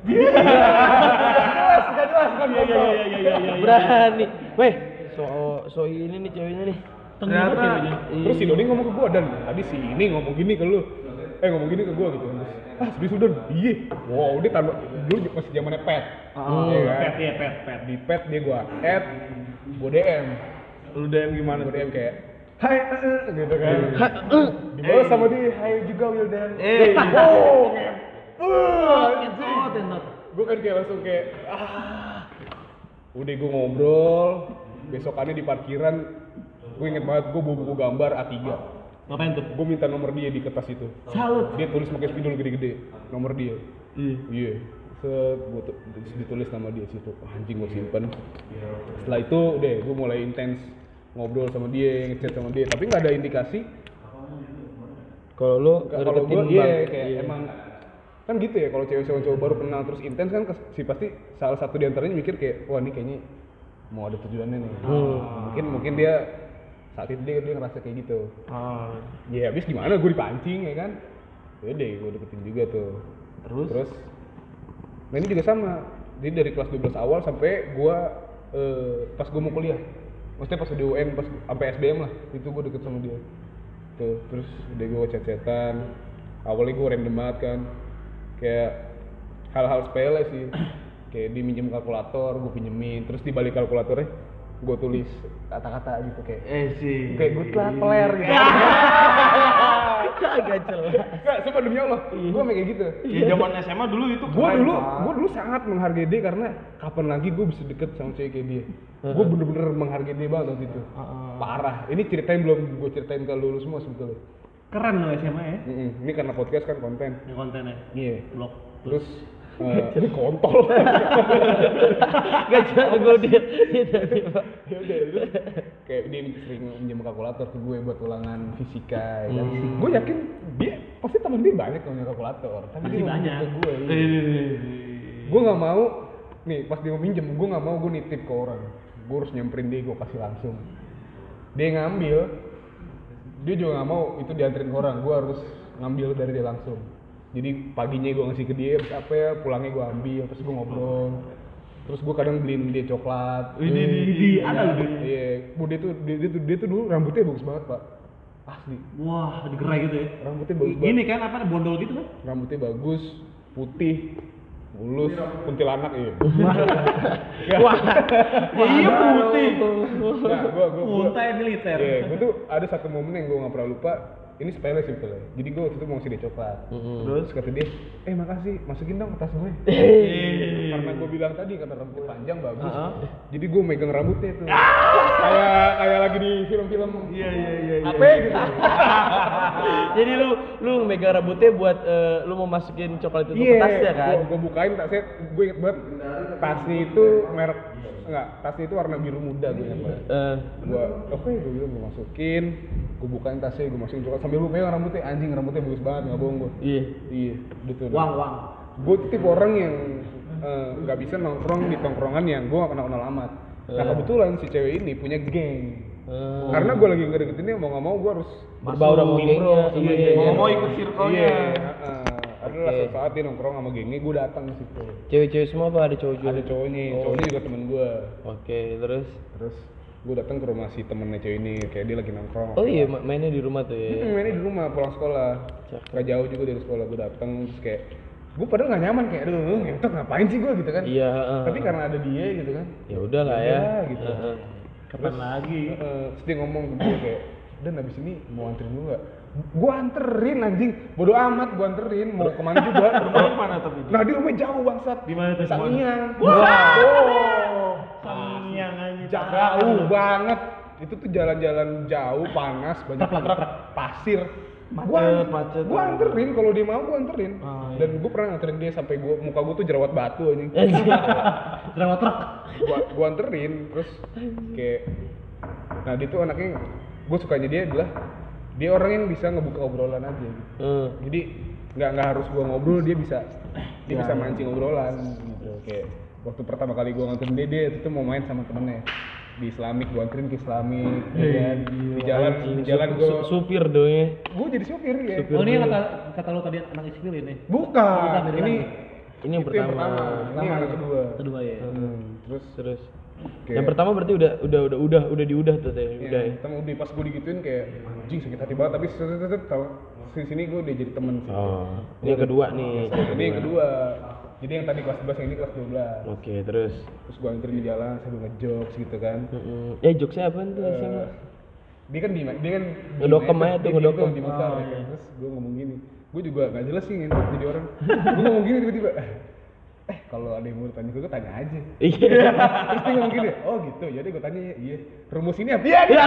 jelas, gak jelas kan? Iya, iya, iya, iya, iya. Berani. Weh, so so ini nih ceweknya nih. Ternyata. Terus si Doni ngomong ke gue, Dan, tadi si ini ngomong gini ke lu. Eh ngomong gini ke gue gitu. Terus, ah serius lu, Don? Iya. Wow, dia taruh dulu masih zamannya pet. Oh, Iya kan? Pet ya, pet, pet. di pet dia gua add gua DM lu DM gimana gua tuh DM kayak Hai, eh, eh," gitu kan. Dibalas sama dia, Hai juga Wildan. Eh. Oh, ngep. Uh, Entot, entot. Gue kan kayak langsung kayak ah. Udah gue ngobrol, besokannya di parkiran gue inget banget gue bawa buku gambar A3 Ngapain tuh? gue minta nomor dia di kertas itu. Salut. dia tulis pakai spidol gede-gede. Nomor dia. Iya. iya. Set gue tu- ditulis nama dia situ. Anjing gue simpen. Setelah itu deh gue mulai intens ngobrol sama dia ngechat sama dia. Tapi nggak ada indikasi. Kalau lu kalau gue iya kayak emang kan gitu ya kalau cewek cowok baru kenal terus intens kan si pasti salah satu di antaranya mikir kayak wah ini kayaknya mau ada tujuannya nih. Mungkin mungkin dia saat itu dia, dia ngerasa kayak gitu. Ah. ya habis gimana? Gue dipancing ya kan? Ya deh gue deketin juga tuh. Terus? terus? Nah ini juga sama. Jadi dari kelas 12 awal sampai gue eh, pas gue mau kuliah. Maksudnya pas di UN pas sampai SBM lah. Itu gue deket sama dia. Tuh terus udah gue chat-chatan. Awalnya gue random banget kan. Kayak hal-hal sepele sih. Kayak dia minjem kalkulator gue pinjemin. Terus di balik kalkulatornya gue tulis kata-kata gitu kayak Eh sih. kayak good luck peler gitu Kagak jelas. Enggak, sumpah demi Allah, gue kayak gitu. Ya zaman SMA dulu itu Gue dulu, gue dulu sangat menghargai dia karena kapan lagi gue bisa deket sama cewek kayak dia. Gue bener-bener menghargai dia banget waktu itu. Parah. Ini ceritain belum gue ceritain ke lu, lu semua sebetulnya. keren lo SMA ya. Ini karena podcast kan konten. Ini kontennya. Iya. Blog. Terus eh kontol. Gak jelas gue dia. tiba-tiba. ya udah terus kayak dia sering minjem kalkulator ke gue buat ulangan fisika ya kan. Gue yakin dia pasti temen dia banyak yang punya kalkulator. Tapi Masih dia mau banyak. minjem ke gue. iya. Eh, gue nggak mau nih pas dia mau minjem gue nggak mau gue nitip ke orang gue harus nyamperin dia gue kasih langsung dia ngambil dia juga nggak mau itu dianterin ke orang gue harus ngambil dari dia langsung jadi paginya gue ngasih ke dia terus apa ya pulangnya gue ambil terus gue ngobrol terus gue kadang beliin dia coklat Wih, di, di, di, ada loh dia. iya Bu, dia tuh dia, dia tuh dia tuh dulu rambutnya bagus banget pak asli Wah, digerai gitu ya. rambutnya bagus banget Gini kan apa bondol gitu kan? rambutnya bagus putih mulus kuntilanak iya Wah, iya putih. Nah, gua gua gua. Militer. Iya, gua tuh ada satu momen yang gua nggak pernah lupa. Ini sepele sih sebetulnya. Jadi gua waktu itu mau ngasih dia coklat. Terus kata dia, eh makasih, masukin dong ke tas gue. Karena gua bilang tadi karena rambutnya panjang bagus. Jadi gua megang rambutnya tuh. kayak kayak lagi di film-film. Iya, iya, iya. iya. Apa gitu? Jadi lu lu megang rambutnya buat eh, lu mau masukin coklat itu ke Iya, tasnya kan? Gua bukain tasnya, gue inget banget tasnya itu merek enggak, tasnya itu warna biru muda gue banget. Eh, gua oke gue bilang gue masukin gue bukain tasnya gue masukin coklat sambil gue pegang rambutnya anjing rambutnya bagus banget nggak bohong gue iya. iya gitu Wang, wang. gue tuh tipe orang yang eh, nggak bisa nongkrong di tongkrongan yang gue gak kenal kenal amat nah kebetulan si cewek ini punya geng Eh, karena gue lagi nggak deketinnya mau nggak mau gue harus Berbaur sama gengnya, iya. Mau- mau ikut circle-nya. iya suatu saat dia nongkrong sama gengnya gue datang ke situ Cewek-cewek semua apa ada cowok juga? ada cowoknya Oh. cowoknya juga temen gue Oke, terus terus gue datang ke rumah si temennya cewek ini kayak dia lagi nongkrong Oh iya, ma- mainnya di rumah tuh ya. Hmm, mainnya di rumah pulang sekolah Cakep. gak jauh juga dari sekolah gue datang terus kayak gue padahal gak nyaman kayak aduh ngentot ngapain sih gue gitu kan Iya, heeh. tapi karena ada dia gitu kan ya udah lah ya. Ya, gitu. Heeh. Kapan lagi? eh, terus dia ngomong ke gue kayak dan abis ini mau anterin gue gak gue anterin anjing bodo amat gue anterin mau ke mana juga Rumahnya di mana tapi? nah di rumahnya jauh bangsat Di mana tuh? Sangiang Wah. oh Sangiang aja. jauh banget itu tuh jalan-jalan jauh panas banyak truk pasir Macet, macet. gua anterin kalau dia mau gua anterin Ah, iya. dan gua pernah anterin dia sampai gua muka gua tuh jerawat batu anjing Jerawat truk. gua gua anterin terus kayak nah dia tuh anaknya gua sukanya dia adalah dia orang yang bisa ngebuka obrolan aja gitu. Eh, jadi nggak nggak harus gua ngobrol dia bisa dia Ya. bisa mancing obrolan gitu kayak waktu pertama kali gua nganterin dia dia itu mau main sama temennya di Islamik gua anterin ke Islamik ya kan? di jalan di jalan gua su- supir dong ya. gua jadi supir ya Oh ini kata kata lo tadi anak iskil ini. bukan ini Ini yang itu yang pertama. pertama ini yang kedua Kedua ya. Hmm, terus Terus kayak- yang pertama berarti udah udah udah udah udah diudah tuh teh. Iya, Udah ya. pertama udah pas gue digituin kayak anjing sakit hati banget tapi set set tahu sini sini gue udah jadi temen sih. Oh, ini yang kedua nih. Ini yang kedua. Jadi yang tadi kelas 11 yang ini kelas 12. Oke, terus. Terus gue anterin di jalan sambil ngejokes gitu kan. Mm-mm. Eh, jokesnya apa tuh SMA? dia kan di dia kan Ngedokem aja tuh, ngedokem. di muka ya kan. Terus gue ngomong gini. Gue juga gak jelas sih jadi orang. gue ngomong gini tiba-tiba. Eh kalau ada yang mau tanya gue, gue tanya aja. Iya. Terus dia ngomong gini, oh gitu, jadi gue tanya, iya, rumus ini apa? Iya, dia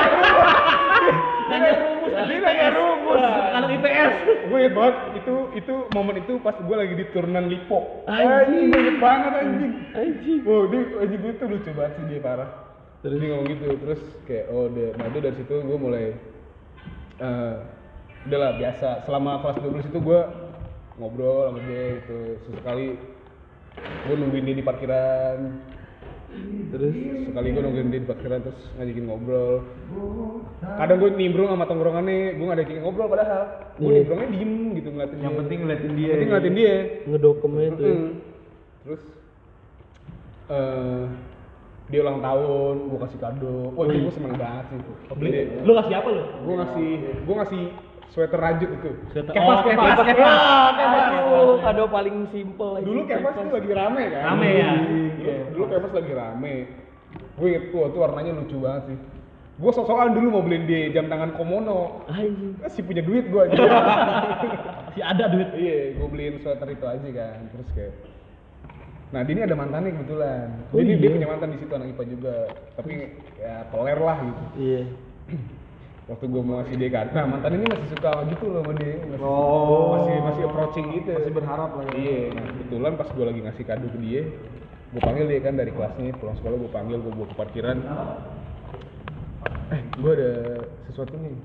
nanya rumus, dia nanya rumus. Anak IPS. Gue inget banget, itu, itu momen itu pas gue lagi di turunan Lipo. Anjing, inget banget anjing. Anjing. Wow, dia, anjing gue tuh lucu banget sih dia parah. Terus dia ngomong gitu, terus kayak, oh dia, nah dia dari situ gue mulai, eh udahlah biasa, selama kelas 12 itu gue ngobrol sama dia gitu, sesekali gue nungguin dia di parkiran, terus sekali gue nungguin dia di parkiran terus ngajakin ngobrol kadang gue nimbrung sama tongkrongannya gue ngajakin ngobrol padahal gue Iya. nimbrungnya diem gitu ngeliatin Yang dia. penting ngeliatin dia. yang penting ngeliatin dia Ngedokumnya tuh. Mm-mm. terus eh dia ulang tahun gue kasih kado wah itu gue seneng banget sih beli Lu kasih apa lu? gue ngasih gue ngasih sweater rajut itu. Sweater- kepas oh, kepas kepas, kepas. Aduh, kado paling simpel aja. dulu kepas tuh lagi rame kan? Rame ya? dulu, dulu kepas lagi rame. Gue inget gue tuh warnanya lucu banget sih. Gue sok-sokan dulu mau beliin dia jam tangan komono Anjing. masih punya duit gue aja. Si ada duit. iya gue beliin sweater itu aja kan. Terus kayak nah Dini ada mantannya kebetulan. Oh, Dini iya? dia punya mantan di situ anak IPA juga. Tapi ya toler lah gitu. Iya. waktu gue mau ngasih dia kado nah mantan ini masih suka gitu loh sama dia masih, Oh. masih masih approaching gitu Masih berharap lah ya. iya nah kebetulan pas gue lagi ngasih kado ke dia gue panggil dia kan dari kelasnya pulang sekolah gue panggil gue bawa ke parkiran eh gue ada sesuatu nih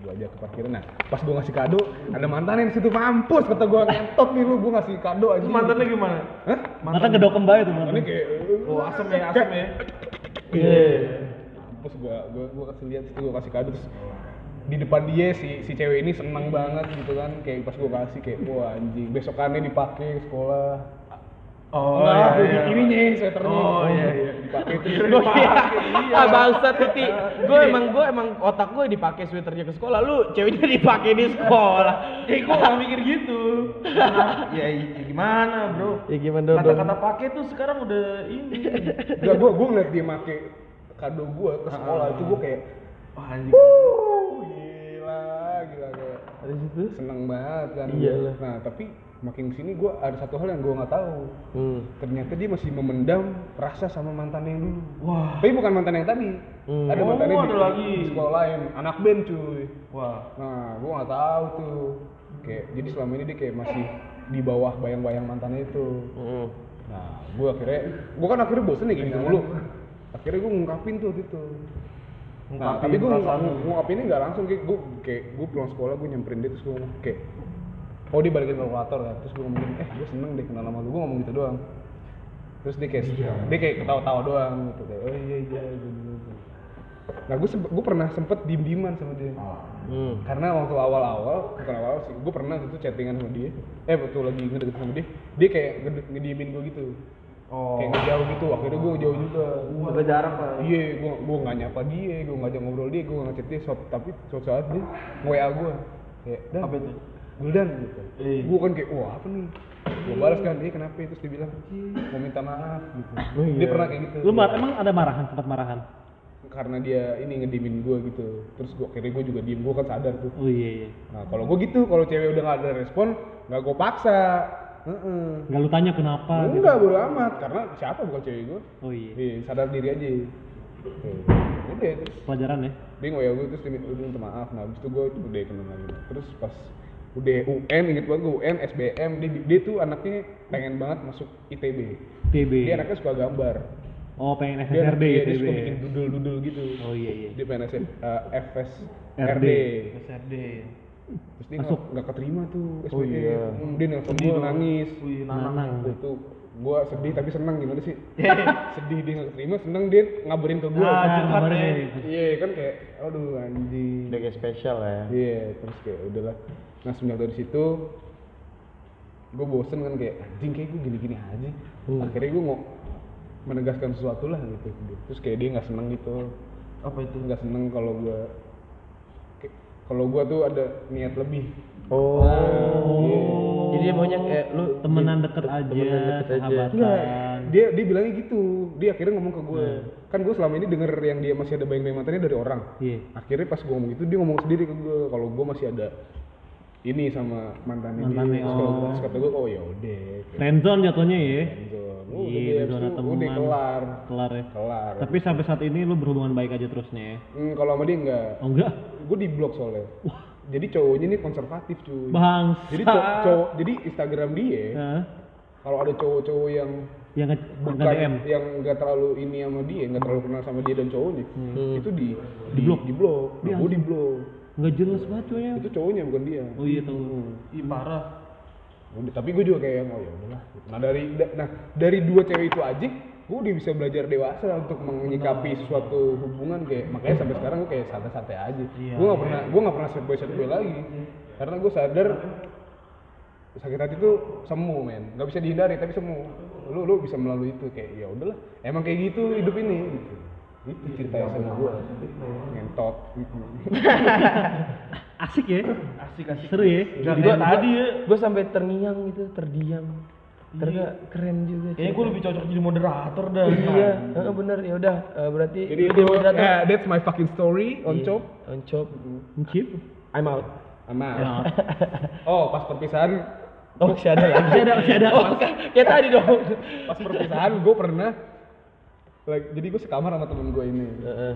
gue ajak ke parkiran nah pas gue ngasih kado ada mantannya di situ mampus kata gue ngentot nih lu gue ngasih kado aja mantannya gimana? Hah? Mantan kedokem banget tuh mantannya mantan. kayak Oh, asem ya, asem ya. Iya. Terus gua gua gua kasih lihat situ gua kasih kado terus di depan dia si si cewek ini seneng banget gitu kan kayak pas gua kasih kayak wah anjing besokannya dipakai ke sekolah Oh, Enggak, iya, iya. ininya sweaternya Oh, iya, iya. dipakai terus Gue Iya. ah bangsat Titi. Gue emang gue emang otak gue dipakai sweaternya ke sekolah. Lu ceweknya dipakai di sekolah. Eh, gua gak mikir gitu. Nah, ya, ya gimana, Bro? Ya gimana? Kata-kata pakai tuh sekarang udah ini. Enggak gua gua ngeliat dia make kado gua ke sekolah itu gua kayak Wah, anjing. gila gila kayak Dari situ. seneng banget kan Iyalah. nah tapi makin ke sini gua ada satu hal yang gua nggak tahu Hmm. ternyata dia masih memendam rasa sama mantan yang dulu. Wah. Tapi bukan mantan yang tadi. Hmm. Ada Oh, mantannya di, ada lagi. di sekolah lain, anak band cuy. Wah. Nah, gua nggak tahu tuh. Kayak jadi selama ini dia kayak masih di bawah bayang-bayang mantannya itu. Hmm. Nah, gua akhirnya, gua kan akhirnya bosen ya gini mulu. Akhirnya gua ngungkapin tuh gitu. Nah, Ngungkapin tapi gua perasaan lu. ngungkapinnya nggak langsung kayak gua kayak gua pulang sekolah gua nyamperin dia terus gua ngomong kayak oh dia balikin kalkulator kan terus gue ngomongin eh gue seneng deh kenal sama lu gue ngomong gitu doang terus dia kayak dia kayak ketawa-tawa doang gitu kayak oh iya iya gitu, gitu. nah gue gue pernah sempet diem dieman sama dia Hmm. karena waktu awal-awal bukan awal sih gue pernah gitu chattingan sama dia eh waktu lagi ngedeket sama dia dia kayak ngediemin gue gitu Oh. kayak ngejauh gitu akhirnya gue ngejauh juga Agak jarak lah. iya gue gue nggak nyapa dia gue ngajak ngobrol dia gue ngechat dia suatu tapi suatu saat dia nge-WA gue kayak dan Apa itu? Guldan gitu Eh. gue kan kayak wah apa nih gue balas kan dia kenapa terus dia bilang mau minta maaf gitu Oh, iya. dia pernah kayak gitu Lu mar emang ada marahan, sempat marahan? karena dia ini ngedimin gue gitu terus gue akhirnya gue juga diem gue kan sadar tuh Oh iya iya. nah kalau gue gitu kalau cewek udah gak ada respon nggak gue paksa Heeh. Enggak lu tanya kenapa? gitu? enggak bodo amat karena siapa bukan cewek gue Oh iya. iya sadar diri aja Tuh. udah terus Pelajaran ya. dia ngoyak gue terus dia minta dia maaf nah abis itu gue udah kenal lagi terus pas udah UN inget banget gue UN SBM dia, dia tuh anaknya pengen banget masuk ITB TB. dia anaknya suka gambar Oh pengen dia, SSRD iya, ya dia TB. suka bikin dudul-dudul gitu Oh iya iya. dia pengen SF, uh, FS RD. Terus dia Masuk. nggak keterima tuh SBM Oh iya. Hmm, dia nelfon Sedih gue nangis Wih, Nanang. nanang. itu gue sedih tapi senang gimana sih sedih dia nggak keterima senang dia ngabarin ke gue Ah, Nah, ya. nih. iya kan kayak aduh anjing Udah kayak spesial lah ya. Iya, terus kayak udahlah. Nah semenjak dari situ, gue bosen kan kayak anjing kayak gue gini-gini aja. Hmm. Akhirnya gue mau menegaskan sesuatu lah gitu. Terus kayak dia nggak seneng gitu, Apa itu? nggak seneng kalau gue kalau gue tuh ada niat lebih. Oh. Jadi dia maunya kayak lu Temenan deket aja, temenan deket aja. sahabatan. Enggak, dia dia bilangnya gitu. Dia akhirnya ngomong ke gue. Hmm. Kan gue selama ini denger yang dia masih ada bayang-bayang mantannya dari orang. Iya. Akhirnya pas gue ngomong gitu, dia ngomong sendiri ke gue kalau gue masih ada ini sama dia. Terus kalau- oh. kata gue, oh ya udah. kayak Friendzone jatuhnya ya. friendzone. Iya, udah teman. udah kelar Kelar ya. kelar Tapi sampai saat ini lu berhubungan baik aja terusnya ya. Hmm, kalau sama dia enggak Oh enggak? gue di blok soalnya jadi cowoknya ini konservatif cuy Bang. jadi cowok, cowok jadi Instagram dia Hah? kalau ada cowok-cowok yang Yang bukan DM. yang nggak terlalu ini sama dia nggak terlalu kenal sama dia dan cowoknya itu di di blok di blok gue di blok Enggak jelas banget cowoknya. itu cowoknya bukan dia. Oh iya tahu. Ih parah. Udah, tapi gue juga kayak oh ya udahlah. Nah dari da- nah dari dua cewek itu aja gue udah bisa belajar dewasa untuk menyikapi suatu hubungan kayak makanya sampai sekarang gue kayak santai-santai aja. Gue gak pernah gue gak pernah sad boy sad boy lagi. Karena gue sadar sakit hati itu semu men. Nggak bisa dihindari tapi semu. Lu lu bisa melalui itu kayak ya udahlah. Emang kayak gitu hidup ini gitu itu ceritanya sama gue ngentot Asik ya? Asik asik. Seru ya? Juga tadi ya. gue sampai terngiang gitu terdiam ternyata keren juga Kayaknya gue lebih cocok jadi moderator dah. iya heeh, bener ya udah eh, berarti jadi itu jadi moderator. ya, that's my fucking story on Iya, top on chop Mencip? I'm out sama Ya. oh pas perpisahan oh masih ada lagi Masih ada, masih ada. oh, kayak kayak tadi dong pas perpisahan gue pernah like, jadi gue sekamar sama temen gue ini Heeh.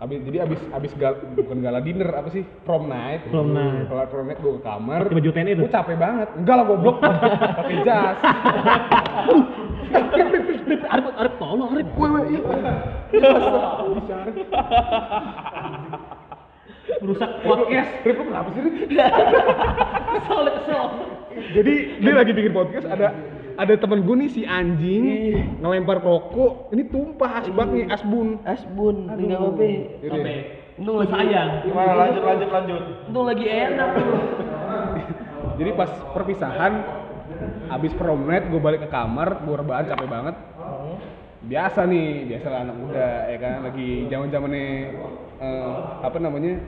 abis jadi abis abis gal, bukan gala dinner apa sih prom night Prom night. kelar prom night gue ke kamar Pakai baju TNI tuh? gue capek banget enggak lah goblok pakai jas Arif, Arif, tolong Arif. Merusak podcast. Rip lu kenapa sih Rip? Kesel, kesel. jadi dia lagi bikin podcast ada ada temen gue nih si anjing ngelempar rokok. Ini tumpah asbak nih asbun. Asbun nggak apa-apa Yaudah. untung lagi Sayang. Gimana? Lanjut lanjut lanjut. untung lagi enak tuh. Jadi pas perpisahan abis prom night gue balik ke kamar gue rebahan capek banget. Biasa nih biasa lah anak muda ya kan? Lagi zaman zamannya eh, apa namanya?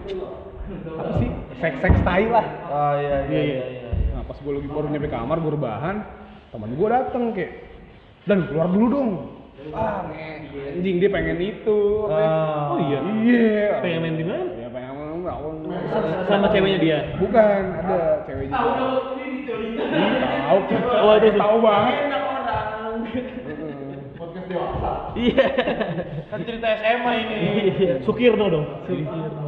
Apa sih? Seks seks tai lah. Ah iya iya iya. iya. nah pas gue lagi baru nyampe kamar gue rebahan teman gue dateng kayak dan keluar dulu dong. Ah anjing dia pengen itu. Ah. Oh iya. iya. Pengen main di mana? ya pengen main Sama ceweknya dia. bukan ada ceweknya. Tahu tahu. Oh, itu tahu banget. Iya. Kan cerita SMA ini. Sukirno dong.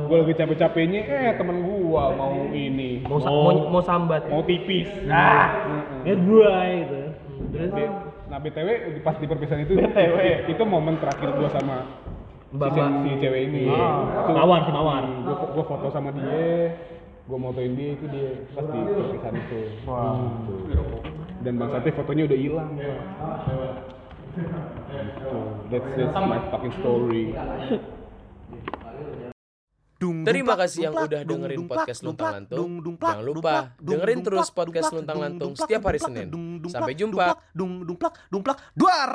gue lagi capek-capeknya eh temen gua mau ini. Mau, mau, mau sambat. mau tipis. Nah Ya gua gitu. nah btw pas di perpisahan itu btw itu momen terakhir gua sama si, Bapak. si cewek ini Ah. Itu- Mawar si Mawar. gua, gua foto sama dia gua motoin dia itu dia pas di perpisahan itu Gitu. dan bang Sate fotonya udah hilang gitu. that's, that's my fucking story Terima kasih yang udah dengerin podcast Luntang Lantung. Jangan lupa dengerin terus podcast Luntang Lantung setiap hari Senin. Sampai jumpa. Dumplak, dung, dumplak, dumplak, duar.